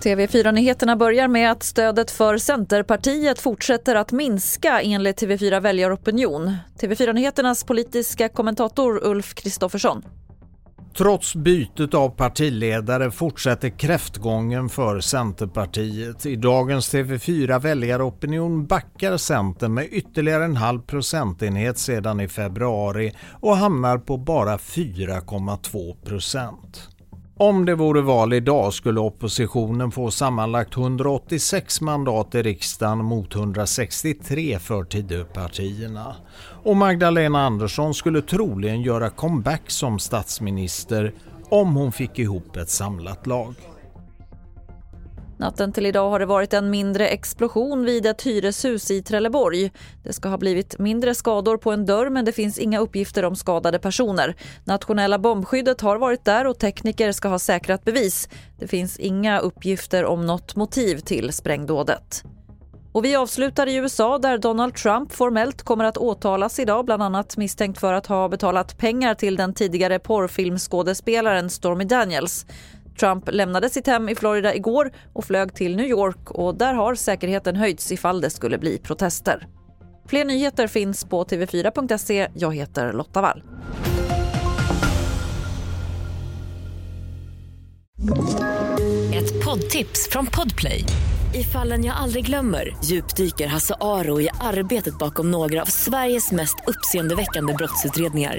TV4-nyheterna börjar med att stödet för Centerpartiet fortsätter att minska enligt TV4 Väljaropinion. TV4-nyheternas politiska kommentator Ulf Kristoffersson. Trots bytet av partiledare fortsätter kräftgången för Centerpartiet. I dagens TV4 väljaropinion backar Centern med ytterligare en halv procentenhet sedan i februari och hamnar på bara 4,2 procent. Om det vore val idag skulle oppositionen få sammanlagt 186 mandat i riksdagen mot 163 för Tidöpartierna. Och Magdalena Andersson skulle troligen göra comeback som statsminister om hon fick ihop ett samlat lag. Natten till idag har det varit en mindre explosion vid ett hyreshus i Trelleborg. Det ska ha blivit mindre skador på en dörr men det finns inga uppgifter om skadade personer. Nationella bombskyddet har varit där och tekniker ska ha säkrat bevis. Det finns inga uppgifter om något motiv till sprängdådet. Och vi avslutar i USA där Donald Trump formellt kommer att åtalas idag bland annat misstänkt för att ha betalat pengar till den tidigare porrfilmskådespelaren Stormy Daniels. Trump lämnade sitt hem i Florida igår och flög till New York och där har säkerheten höjts ifall det skulle bli protester. Fler nyheter finns på tv4.se. Jag heter Lotta Wall. Ett poddtips från Podplay. I fallen jag aldrig glömmer djupdyker Hasse Aro i arbetet bakom några av Sveriges mest uppseendeväckande brottsutredningar